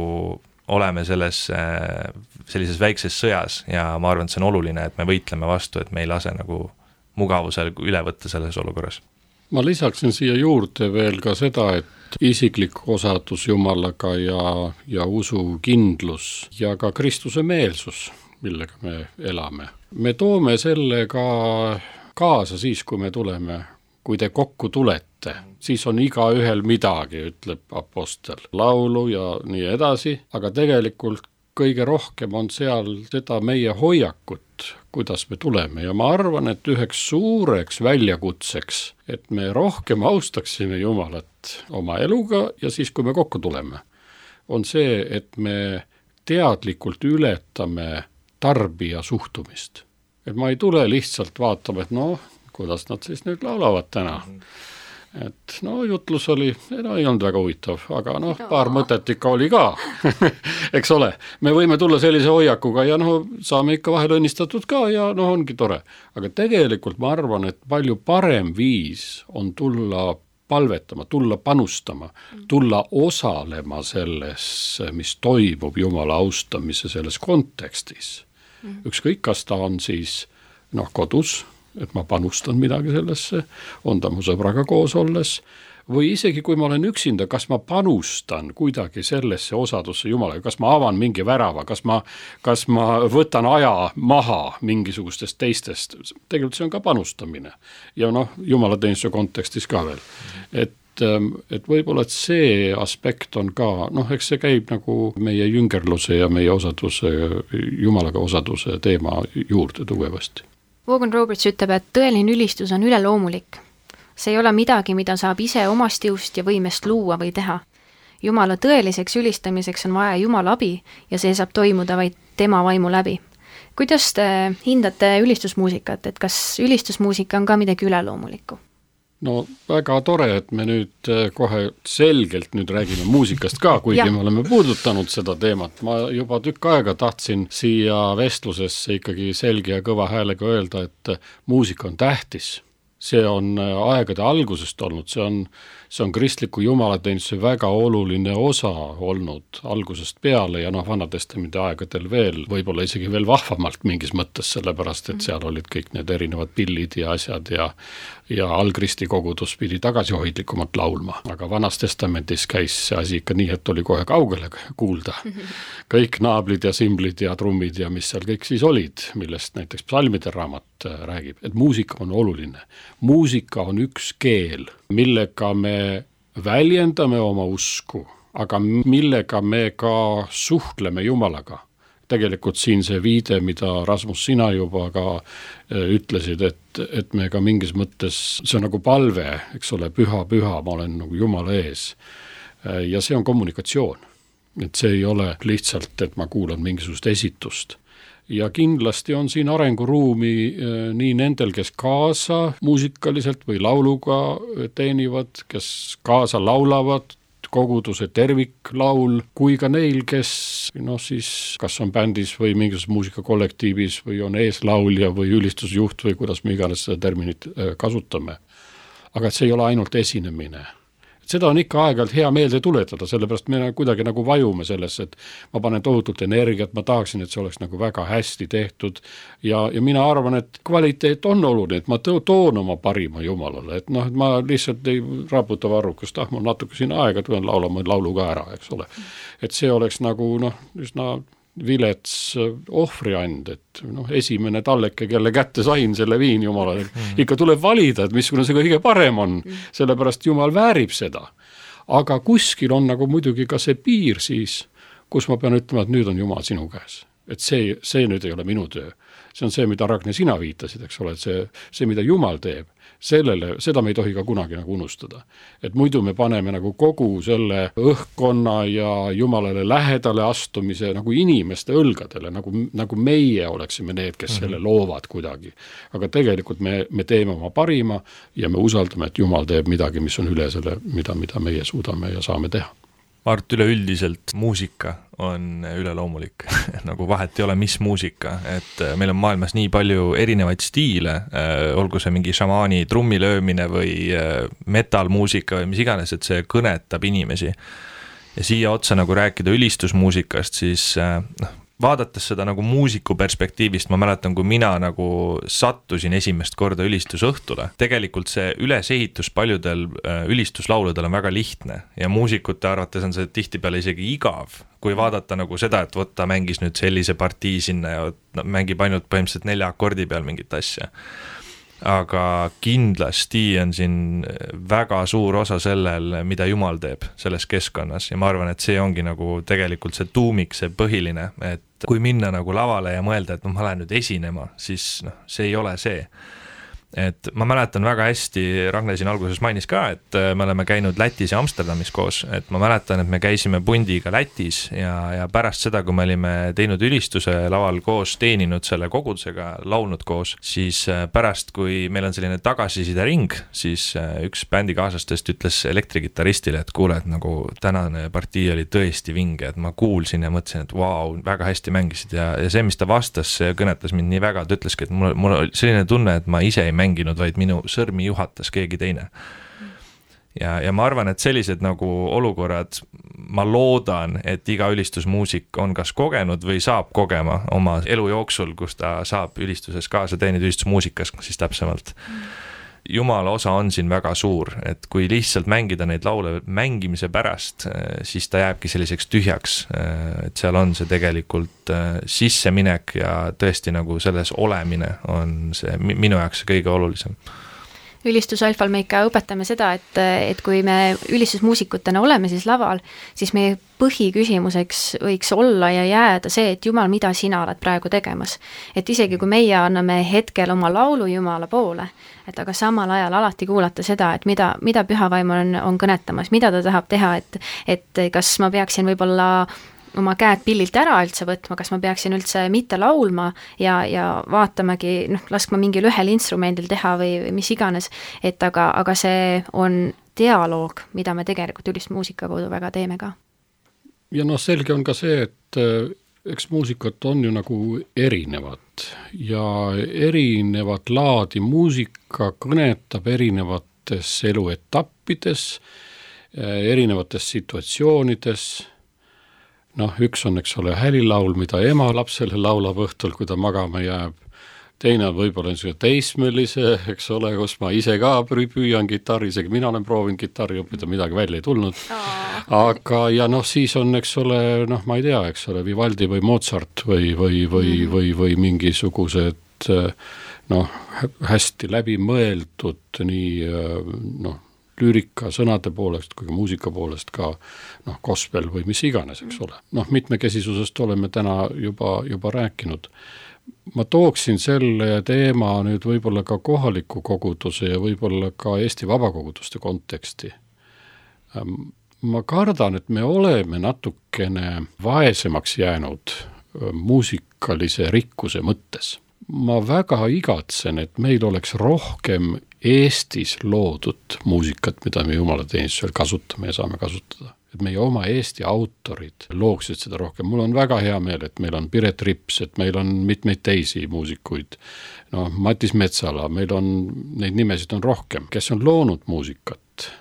oleme selles, sellises väikses sõjas ja ma arvan, et see on oluline, et me võitleme vastu, et me ei lase nagu mugavusel üle võtta selles olukorras. ma lisaksin siia juurde veel ka seda, et isiklik osadus Jumalaga ja, ja usukindlus ja ka Kristuse meelsus millega me elame. Me toome selle ka kaasa siis, kui me tuleme, kui te kokku tulete, siis on igaühel midagi, ütleb Apostel, laulu ja nii edasi, aga tegelikult kõige rohkem on seal seda meie hoiakut, kuidas me tuleme. Ja ma arvan, et üheks suureks väljakutseks, et me rohkem austaksime Jumalat oma eluga ja siis, kui me kokku tuleme, on see, et me teadlikult ületame tarbija suhtumist. et ma ei tule lihtsalt vaatama, et noh, kuidas nad siis nüüd laulavad täna mm. -hmm. et no jutlus oli, no ei olnud väga huvitav, aga noh, paar mõtet ikka oli ka eks ole, me võime tulla sellise hoiakuga ja noh, saame ikka vahel õnnistatud ka ja noh, ongi tore. aga tegelikult ma arvan, et palju parem viis on tulla palvetama, tulla panustama, tulla osalema selles, mis toimub Jumala austamise selles kontekstis. Ükskõik, kas ta on siis noh, kodus, et ma panustan midagi sellesse, on ta mu sõbraga koos olles, või isegi kui ma olen üksinda, kas ma panustan kuidagi sellesse osadusse Jumalaga, kas ma avan mingi värava, kas ma, kas ma võtan aja maha mingisugustest teistest, tegelikult see on ka panustamine. ja noh, jumalateenistuse kontekstis ka veel, et et võib-olla, et see aspekt on ka, noh, eks see käib nagu meie jüngerluse ja meie osaduse, jumalaga osaduse teema juurde tugevasti. Vaughan Roberts ütleb, et tõeline ülistus on üleloomulik see ei ole midagi, mida saab ise omast jõust ja võimest luua või teha. Jumala tõeliseks ülistamiseks on vaja Jumala abi ja see saab toimuda vaid tema vaimu läbi. kuidas te hindate ülistusmuusikat, et kas ülistusmuusika on ka midagi üleloomulikku? No väga tore, et me nüüd äh, kohe selgelt nüüd räägime muusikast ka, kuigi me oleme puudutanud seda teemat, ma juba tükk aega tahtsin siia vestlusesse ikkagi selge ja kõva häälega öelda, et muusika on tähtis. See on aegade algusest olnud, see on see on kristliku jumalateenistuse väga oluline osa olnud algusest peale ja noh, Vana-testamendi aegadel veel, võib-olla isegi veel vahvamalt mingis mõttes, sellepärast et seal olid kõik need erinevad pillid ja asjad ja ja algristi kogudus pidi tagasihoidlikumalt laulma, aga Vanas Testamendis käis see asi ikka nii, et oli kohe kaugele kuulda. kõik naablid ja simblid ja trummid ja mis seal kõik siis olid, millest näiteks psalmide raamat äh, räägib, et muusika on oluline. muusika on üks keel, millega me väljendame oma usku, aga millega me ka suhtleme Jumalaga tegelikult siin see viide, mida Rasmus, sina juba ka äh, ütlesid, et, et me ka mingis mõttes, see on nagu palve, eks ole, püha, püha, ma olen nagu Jumala ees. Äh, ja see on kommunikatsioon. et see ei ole lihtsalt, et ma kuulan mingisugust esitust ja kindlasti on siin arenguruumi äh, nii nendel, kes kaasa muusikaliselt või lauluga teenivad, kes kaasa laulavad, koguduse terviklaul, kui ka neil, kes noh, siis kas on bändis või mingisuguses muusikakollektiivis või on eeslaulja või ülistusjuht või kuidas me iganes seda terminit äh, kasutame. aga et see ei ole ainult esinemine seda on ikka aeg-ajalt hea meelde tuletada, sellepärast me kuidagi nagu vajume sellesse, et ma panen tohutult energiat, ma tahaksin, et see oleks nagu väga hästi tehtud ja, ja mina arvan, et kvaliteet on oluline, et ma to toon oma parima Jumalale, et noh, et ma lihtsalt ei raputa varrukast, ah, mul natuke siin aega, tulen laulama laulu ka ära, eks ole. et see oleks nagu noh, üsna vilets äh, ohvriand, et noh, esimene talleke, kelle kätte sain selle viin Jumalale mm., ikka tuleb valida, et missugune see kõige parem on mm., sellepärast Jumal väärib seda. aga kuskil on nagu muidugi ka see piir siis, kus ma pean ütlema, et nüüd on Jumal sinu käes. et see, see nüüd ei ole minu töö. see on see, mida Ragne, sina viitasid, eks ole, et see, see, mida Jumal teeb sellele, seda me ei tohi ka kunagi nagu unustada. et muidu me paneme nagu kogu selle õhkkonna ja Jumalale lähedale astumise nagu inimeste õlgadele, nagu, nagu meie oleksime need, kes mm -hmm. selle loovad kuidagi. aga tegelikult me, me teeme oma parima ja me usaldame, et Jumal teeb midagi, mis on üle selle, mida, mida meie suudame ja saame teha Mart, üleüldiselt muusika on üleloomulik nagu vahet ei ole, mis muusika, et äh, meil on maailmas nii palju erinevaid stiile, äh, olgu see mingi šamaani trummi löömine või äh, metal-muusika või mis iganes, et see kõnetab inimesi. ja siia otsa nagu rääkida ülistusmuusikast, siis noh, vaadates seda nagu muusiku perspektiivist, ma mäletan, kui mina nagu sattusin esimest korda ülistusõhtule, tegelikult see ülesehitus paljudel äh, ülistuslauludel on väga lihtne ja muusikute arvates on see tihtipeale isegi igav, kui vaadata nagu seda, et vot ta mängis nüüd sellise partii sinna ja mängib ainult põhimõtteliselt nelja akordi peal mingit asja aga kindlasti on siin väga suur osa sellel, mida Jumal teeb selles keskkonnas ja ma arvan, et see ongi nagu tegelikult see tuumik, see põhiline, et kui minna nagu lavale ja mõelda, et noh, ma lähen nüüd esinema, siis noh, see ei ole see et ma mäletan väga hästi, Ragne siin alguses mainis ka, et äh, me oleme käinud Lätis ja Amsterdamis koos, et ma mäletan, et me käisime pundiga Lätis ja, ja pärast seda, kui me olime teinud ülistuse laval koos, teeninud selle kogudusega, laulnud koos, siis äh, pärast, kui meil on selline tagasisidering, siis äh, üks bändikaaslastest ütles elektrikitarristile, et kuule, et nagu tänane partii oli tõesti vinge, et ma kuulsin ja mõtlesin, et vau väga hästi mängisid. Ja, ja see, mis ta vastas, see kõnetas mind nii väga, ta ütleski, et mul, mul oli selline tunne, et ma ise ei mänginud mänginud, vaid minu sõrmi juhatas keegi teine. ja, ja ma arvan, et sellised nagu olukorrad, ma loodan, et iga ülistusmuusik on kas kogenud või saab kogema oma elu jooksul, kus ta saab ülistuses kaasa teenida, ülistusmuusikas siis täpsemalt jumala osa on siin väga suur, et kui lihtsalt mängida neid laule mängimise pärast, siis ta jääbki selliseks tühjaks. et seal on see tegelikult äh, sisseminek ja tõesti nagu selles olemine on see minu jaoks kõige olulisem ülistusalfal me ikka õpetame seda, et, et kui me ülistusmuusikutena oleme siis laval, siis meie põhiküsimuseks võiks olla ja jääda see, et Jumal, mida sina oled praegu tegemas. et isegi kui meie anname hetkel oma laulu Jumala poole, et aga samal ajal alati kuulata seda, et mida, mida püha vaim on, on kõnetamas, mida ta tahab teha, et et kas ma peaksin võib-olla oma käed pillilt ära üldse võtma, kas ma peaksin üldse mitte laulma ja, ja vaatamagi, noh, laskma mingil ühel instrumendil teha või, või mis iganes, et aga, aga see on dialoog, mida me tegelikult ülistmuusika kaudu väga teeme ka. ja noh, selge on ka see, et äh, eks muusikat on ju nagu erinevat ja erinevat laadi muusika kõnetab erinevates eluetappides, erinevates situatsioonides noh, üks on, eks ole, hälilaul, mida ema lapsele laulab õhtul, kui ta magama jääb, teine on võib-olla niisugune teismelise, eks ole, kus ma ise ka püüan kitarri, isegi mina olen proovinud kitarri õppida, midagi välja ei tulnud. aga, ja noh, siis on, eks ole, noh, ma ei tea, eks ole, Vivaldi või Mozart või, või, või mm., või, või mingisugused noh, hästi läbimõeldud nii noh, lüürika sõnade poolest kui ka muusika poolest ka noh, gospel või mis iganes, eks ole. noh, mitmekesisusest oleme täna juba, juba rääkinud. ma tooksin selle teema nüüd võib-olla ka kohaliku koguduse ja võib-olla ka Eesti vabakoguduste konteksti. Ähm, ma kardan, et me oleme natukene vaesemaks jäänud äh, muusikalise rikkuse mõttes ma väga igatsen, et meil oleks rohkem Eestis loodud muusikat, mida me jumalateenistusel kasutame ja saame kasutada. et meie oma Eesti autorid looksid seda rohkem, mul on väga hea meel, et meil on Piret Rips, et meil on mitmeid teisi muusikuid, noh, Matis Metsala, meil on, neid nimesid on rohkem, kes on loonud muusikat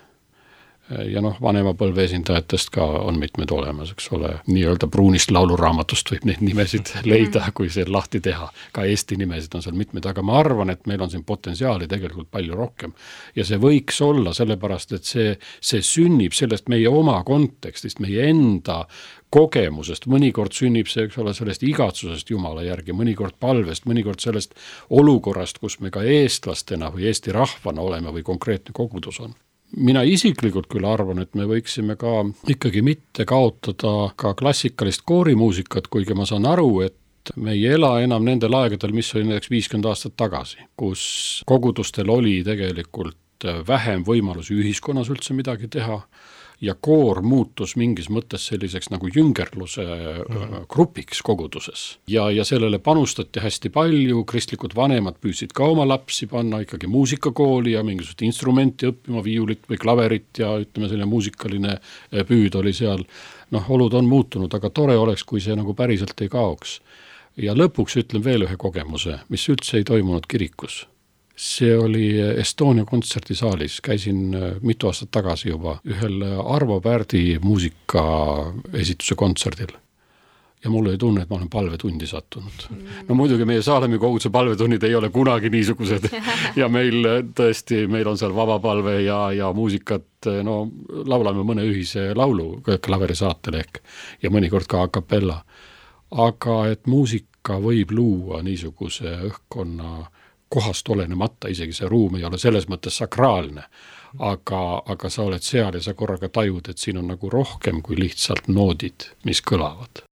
ja noh, vanema põlve esindajatest ka on mitmed olemas, eks ole, nii-öelda pruunist lauluraamatust võib neid nimesid leida, kui see lahti teha. ka Eesti nimesid on seal mitmeid, aga ma arvan, et meil on siin potentsiaali tegelikult palju rohkem. ja see võiks olla sellepärast, et see, see sünnib sellest meie oma kontekstist, meie enda kogemusest, mõnikord sünnib see, eks ole, sellest igatsusest Jumala järgi, mõnikord palvest, mõnikord sellest olukorrast, kus me ka eestlastena või Eesti rahvana oleme või konkreetne kogudus on mina isiklikult küll arvan, et me võiksime ka ikkagi mitte kaotada ka klassikalist koorimuusikat, kuigi ma saan aru, et me ei ela enam nendel aegadel, mis oli näiteks viiskümmend aastat tagasi, kus kogudustel oli tegelikult vähem võimalusi ühiskonnas üldse midagi teha ja koor muutus mingis mõttes selliseks nagu jüngerluse mm. grupiks koguduses. ja, ja sellele panustati hästi palju, kristlikud vanemad püüdsid ka oma lapsi panna ikkagi muusikakooli ja mingisugust instrumenti õppima, viiulit või klaverit ja ütleme, selline muusikaline äh, püüd oli seal. noh, olud on muutunud, aga tore oleks, kui see nagu päriselt ei kaoks. ja lõpuks ütlen veel ühe kogemuse, mis üldse ei toimunud kirikus see oli Estonia kontserdisaalis, käisin äh, mitu aastat tagasi juba ühel äh, Arvo Pärdi muusikaesituse kontserdil. ja mul oli tunne, et ma olen palvetundi sattunud mm.. no muidugi meie Saalemi koguduse palvetunnid ei ole kunagi niisugused ja meil äh, tõesti, meil on seal vabapalve ja, ja muusikat, no laulame mõne ühise laulu klaverisaatel ehk ja mõnikord ka a capella. aga et muusika võib luua niisuguse õhkkonna kohast olenemata, isegi see ruum ei ole selles mõttes sakraalne, aga, aga sa oled seal ja sa korraga tajud, et siin on nagu rohkem kui lihtsalt noodid, mis kõlavad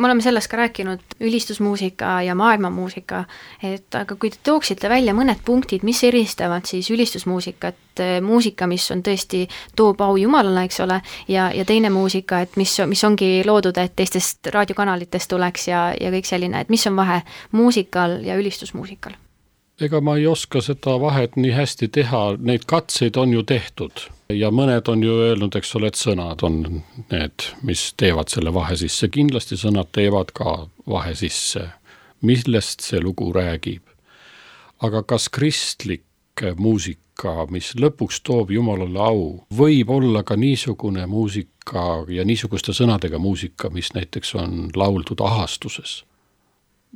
me oleme sellest ka rääkinud, ülistusmuusika ja maailmamuusika, et aga kui te tooksite välja mõned punktid, mis eristavad siis ülistusmuusikat, muusika, mis on tõesti, toob au Jumalale, eks ole, ja, ja teine muusika, et mis, mis ongi loodud, et teistest raadiokanalitest tuleks ja, ja kõik selline, et mis on vahe muusikal ja ülistusmuusikal? Ega ma ei oska seda vahet nii hästi teha, neid katseid on ju tehtud. Ja mõned on ju öelnud, eks ole, et sõnad on need, mis teevad selle vahe sisse, kindlasti sõnad teevad ka vahe sisse, millest see lugu räägib. aga kas kristlik muusika, mis lõpuks toob Jumalale au, võib olla ka niisugune muusika ja niisuguste sõnadega muusika, mis näiteks on lauldud ahastuses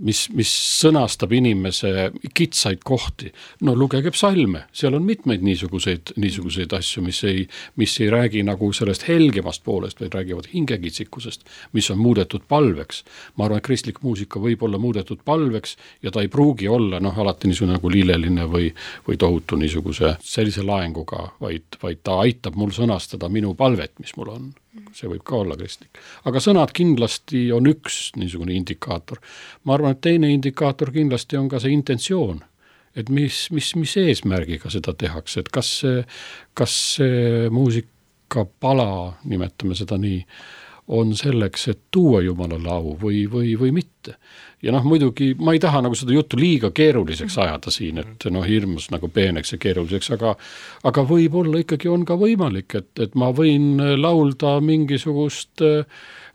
mis, mis sõnastab inimese kitsaid kohti. no lugege psalme, seal on mitmeid niisuguseid, niisuguseid asju, mis ei, mis ei räägi nagu sellest helgemast poolest, vaid räägivad hingekitsikusest, mis on muudetud palveks. ma arvan, et kristlik muusika võib olla muudetud palveks ja ta ei pruugi olla noh, alati niisugune nagu lilleline või, või tohutu niisuguse sellise laenguga, vaid, vaid ta aitab mul sõnastada minu palvet, mis mul on see võib ka olla kristlik. aga sõnad kindlasti on üks niisugune indikaator. ma arvan, et teine indikaator kindlasti on ka see intentsioon. et mis, mis, mis eesmärgiga seda tehakse, et kas see, kas see muusikapala, nimetame seda nii, on selleks, et tuua Jumalale au või, või, või mitte. ja noh, muidugi ma ei taha nagu seda juttu liiga keeruliseks ajada siin, et noh, hirmus nagu peeneks ja keeruliseks, aga aga võib-olla ikkagi on ka võimalik, et, et ma võin laulda mingisugust äh,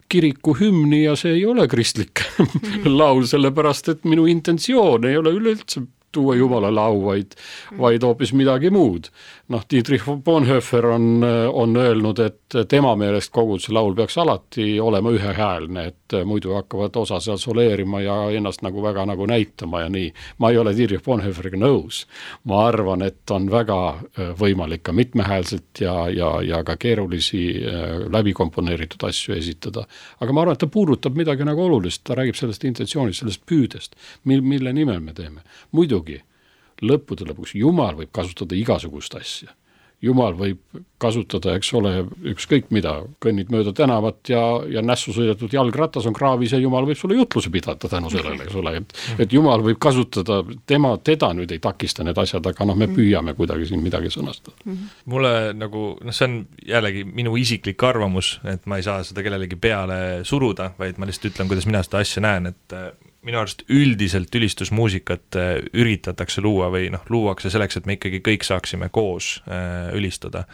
kiriku hümni ja see ei ole kristlik laul, sellepärast et minu intentsioon ei ole üleüldse tuua Jumalale au, vaid, vaid hoopis midagi muud. Noh, Dietrich Bonhoeffer on, on öelnud, et tema meelest koguduse laul peaks alati olema ühehäälne, et muidu hakkavad osa seal soleerima ja ennast nagu väga nagu näitama ja nii. ma ei ole Dietrich Bonhoefferiga nõus. ma arvan, et on väga äh, võimalik ka mitmehäälselt ja, ja, ja ka keerulisi äh, läbikomponeeritud asju esitada. aga ma arvan, et ta puudutab midagi nagu olulist, ta räägib sellest intentsioonist, sellest püüdest, mil, mille nimel me teeme. muidu muidugi lõppude lõpuks Jumal võib kasutada igasugust asja. Jumal võib kasutada, eks ole, ükskõik mida, kõnnid mööda tänavat ja, ja nässu sõidetud jalgratas on kraavis ja Jumal võib sulle jutluse pidada tänu sellele, eks ole, et et Jumal võib kasutada, tema, teda nüüd ei takista need asjad, aga noh, me püüame kuidagi siin midagi sõnastada. mulle nagu, noh, see on jällegi minu isiklik arvamus, et ma ei saa seda kellelegi peale suruda, vaid ma lihtsalt ütlen, kuidas mina seda asja näen, et minu arust üldiselt ülistusmuusikat äh, üritatakse luua või noh, luuakse selleks, et me ikkagi kõik saaksime koos äh, ülistada.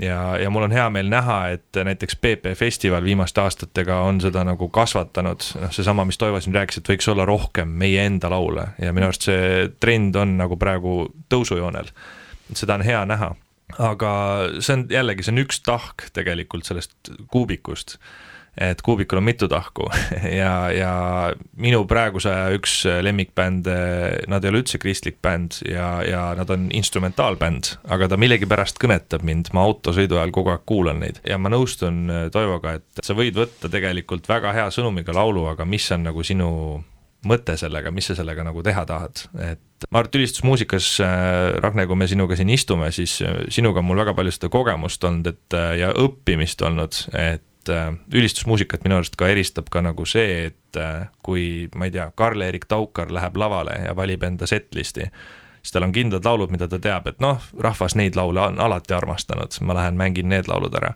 ja, ja mul on hea meel näha, et näiteks PP festival viimaste aastatega on seda nagu kasvatanud, noh, seesama, mis Toivo siin rääkis, et võiks olla rohkem meie enda laule ja minu arust see trend on nagu praegu tõusujoonel. seda on hea näha, aga see on jällegi, see on üks tahk tegelikult sellest kuubikust et Kuubikul on mitu tahku ja, ja minu praeguse aja üks lemmikbänd, nad ei ole üldse kristlik bänd ja, ja nad on instrumentaalbänd, aga ta millegipärast kõnetab mind, ma autosõidu ajal kogu aeg kuulan neid. Ja ma nõustun Toivoga, et sa võid võtta tegelikult väga hea sõnumiga laulu, aga mis on nagu sinu mõte sellega, mis sa sellega nagu teha tahad, et ma arvan, et ülistusmuusikas, Ragne, kui me sinuga siin istume, siis sinuga on mul väga palju seda kogemust olnud, et ja õppimist olnud, et et äh, ülistusmuusikat minu arust ka eristab ka nagu see, et äh, kui ma ei tea, Karl-Erik Taukar läheb lavale ja valib enda setlisti, siis tal on kindlad laulud, mida ta teab, et noh, rahvas neid laule on alati armastanud, ma lähen mängin need laulud ära.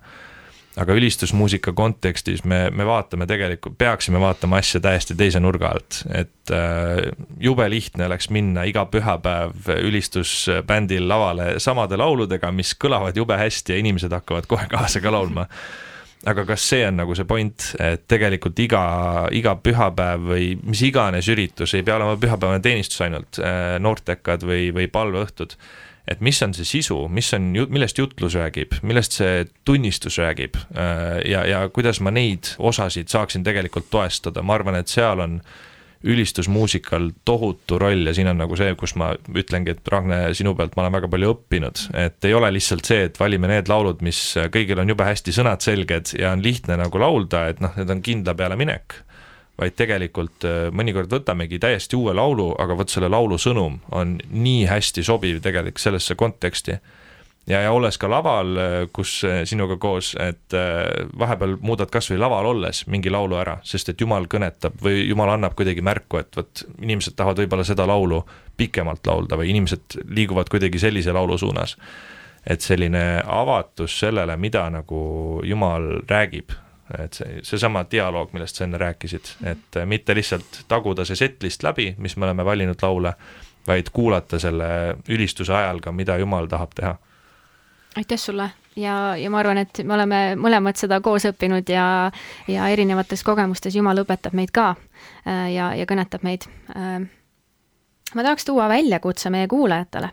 aga ülistusmuusika kontekstis me, me vaatame tegelikult, peaksime vaatama asja täiesti teise nurga alt, et äh, jube lihtne oleks minna iga pühapäev ülistusbändil lavale samade lauludega, mis kõlavad jube hästi ja inimesed hakkavad kohe kaasa ka laulma aga kas see on nagu see point, et tegelikult iga, iga pühapäev või mis iganes üritus, ei pea olema pühapäevane teenistus ainult, äh, noortekad või, või palveõhtud, et mis on see sisu, mis on, millest jutlus räägib, millest see tunnistus räägib? Äh, ja, ja kuidas ma neid osasid saaksin tegelikult toestada, ma arvan, et seal on ülistusmuusikal tohutu roll ja siin on nagu see, kus ma ütlengi, et Ragne, sinu pealt ma olen väga palju õppinud, et ei ole lihtsalt see, et valime need laulud, mis kõigil on jube hästi sõnad selged ja on lihtne nagu laulda, et noh, need on kindla peale minek. Vaid tegelikult äh, mõnikord võtamegi täiesti uue laulu, aga vot selle laulu sõnum on nii hästi sobiv tegelikult sellesse konteksti ja, ja olles ka laval, äh, kus äh, sinuga koos, et äh, vahepeal muudad kasvõi laval olles mingi laulu ära, sest et jumal kõnetab või jumal annab kuidagi märku, et vot inimesed tahavad võib-olla seda laulu pikemalt laulda või inimesed liiguvad kuidagi sellise laulu suunas. et selline avatus sellele, mida nagu jumal räägib, et see, seesama dialoog, millest sa enne rääkisid, et mitte lihtsalt taguda see setlist läbi, mis me oleme valinud laule, vaid kuulata selle ülistuse ajal ka, mida jumal tahab teha aitäh sulle ja, ja ma arvan, et me oleme mõlemad seda koos õppinud ja, ja erinevates kogemustes Jumal õpetab meid ka äh, ja, ja kõnetab meid. Ma tahaks tuua väljakutse meie kuulajatele.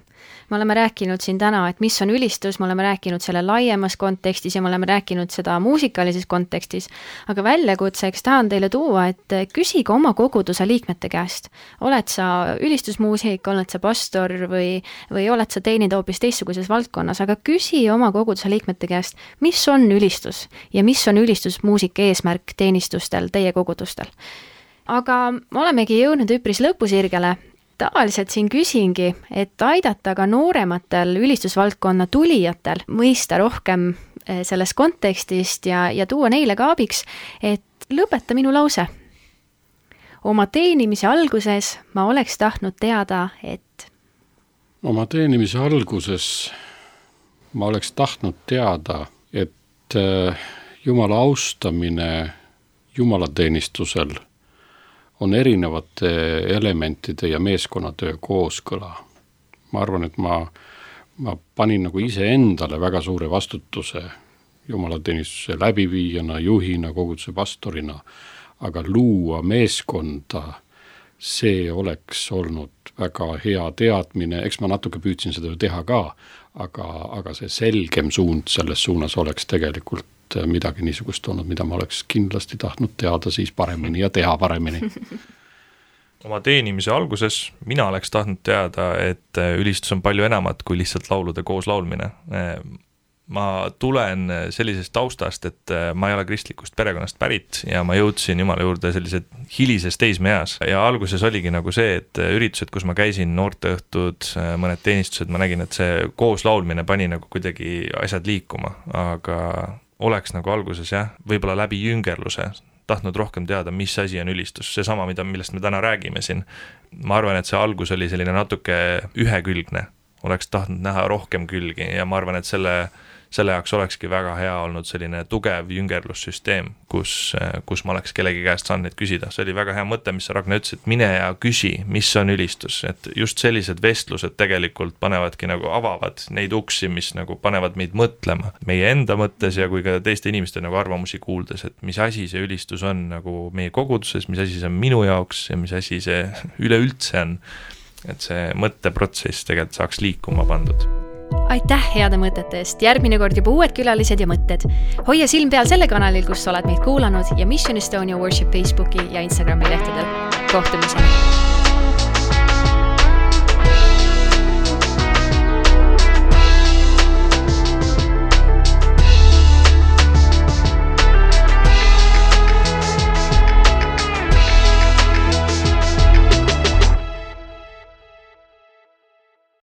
Me oleme rääkinud siin täna, et mis on ülistus, me oleme rääkinud selle laiemas kontekstis ja me oleme rääkinud seda muusikalises kontekstis, aga väljakutseks tahan teile tuua, et küsige oma koguduse liikmete käest, oled sa ülistusmuusik, oled sa pastor või, või oled sa teeninud hoopis teistsuguses valdkonnas, aga küsi oma koguduse liikmete käest, mis on ülistus ja mis on ülistusmuusika eesmärk teenistustel teie kogudustel? Aga olemegi jõudnud üpris lõpusirgele tavaliselt siin küsingi, et aidata ka noorematel ülistusvaldkonna tulijatel mõista rohkem eh, sellest kontekstist ja, ja tuua neile ka abiks, et lõpeta minu lause. oma teenimise alguses ma oleks tahtnud teada, et oma teenimise alguses ma oleks tahtnud teada, et eh, Jumala austamine jumalateenistusel on erinevate elementide ja meeskonnatöö kooskõla. ma arvan, et ma, ma panin nagu iseendale väga suure vastutuse jumalateenistuse läbiviijana, juhina, koguduse pastorina, aga luua meeskonda, see oleks olnud väga hea teadmine, eks ma natuke püüdsin seda teha ka, aga, aga see selgem suund selles suunas oleks tegelikult midagi niisugust olnud, mida ma oleks kindlasti tahtnud teada siis paremini ja teha paremini. Oma teenimise alguses mina oleks tahtnud teada, et ülistus on palju enamat kui lihtsalt laulude kooslaulmine. Ma tulen sellisest taustast, et äh, ma ei ole kristlikust perekonnast pärit ja ma jõudsin Jumala juurde sellises hilises teismeeas. Ja alguses oligi nagu see, et äh, üritused, kus ma käisin, noorteõhtud, äh, mõned teenistused, ma nägin, et see kooslaulmine pani nagu kuidagi asjad liikuma, aga oleks nagu alguses jah, võib-olla läbi jüngerluse tahtnud rohkem teada, mis asi on ülistus, seesama, mida, millest me täna räägime siin. ma arvan, et see algus oli selline natuke ühekülgne, oleks tahtnud näha rohkem külgi ja ma arvan, et selle selle jaoks olekski väga hea olnud selline tugev jüngerlussüsteem, kus, kus ma oleks kellegi käest saanud neid küsida, see oli väga hea mõte, mis sa, Ragnar, ütlesid, mine ja küsi, mis on ülistus, et just sellised vestlused tegelikult panevadki nagu, avavad neid uksi, mis nagu panevad meid mõtlema meie enda mõttes ja kui ka teiste inimeste nagu arvamusi kuuldes, et mis asi see ülistus on nagu meie koguduses, mis asi see on minu jaoks ja mis asi see üleüldse on. et see mõtteprotsess tegelikult saaks liikuma pandud aitäh heade mõtete eest, järgmine kord juba uued külalised ja mõtted. hoia silm peal sellel kanalil, kus sa oled meid kuulanud ja Mission Estonia Worship Facebooki ja Instagrami lehtedel. kohtumiseni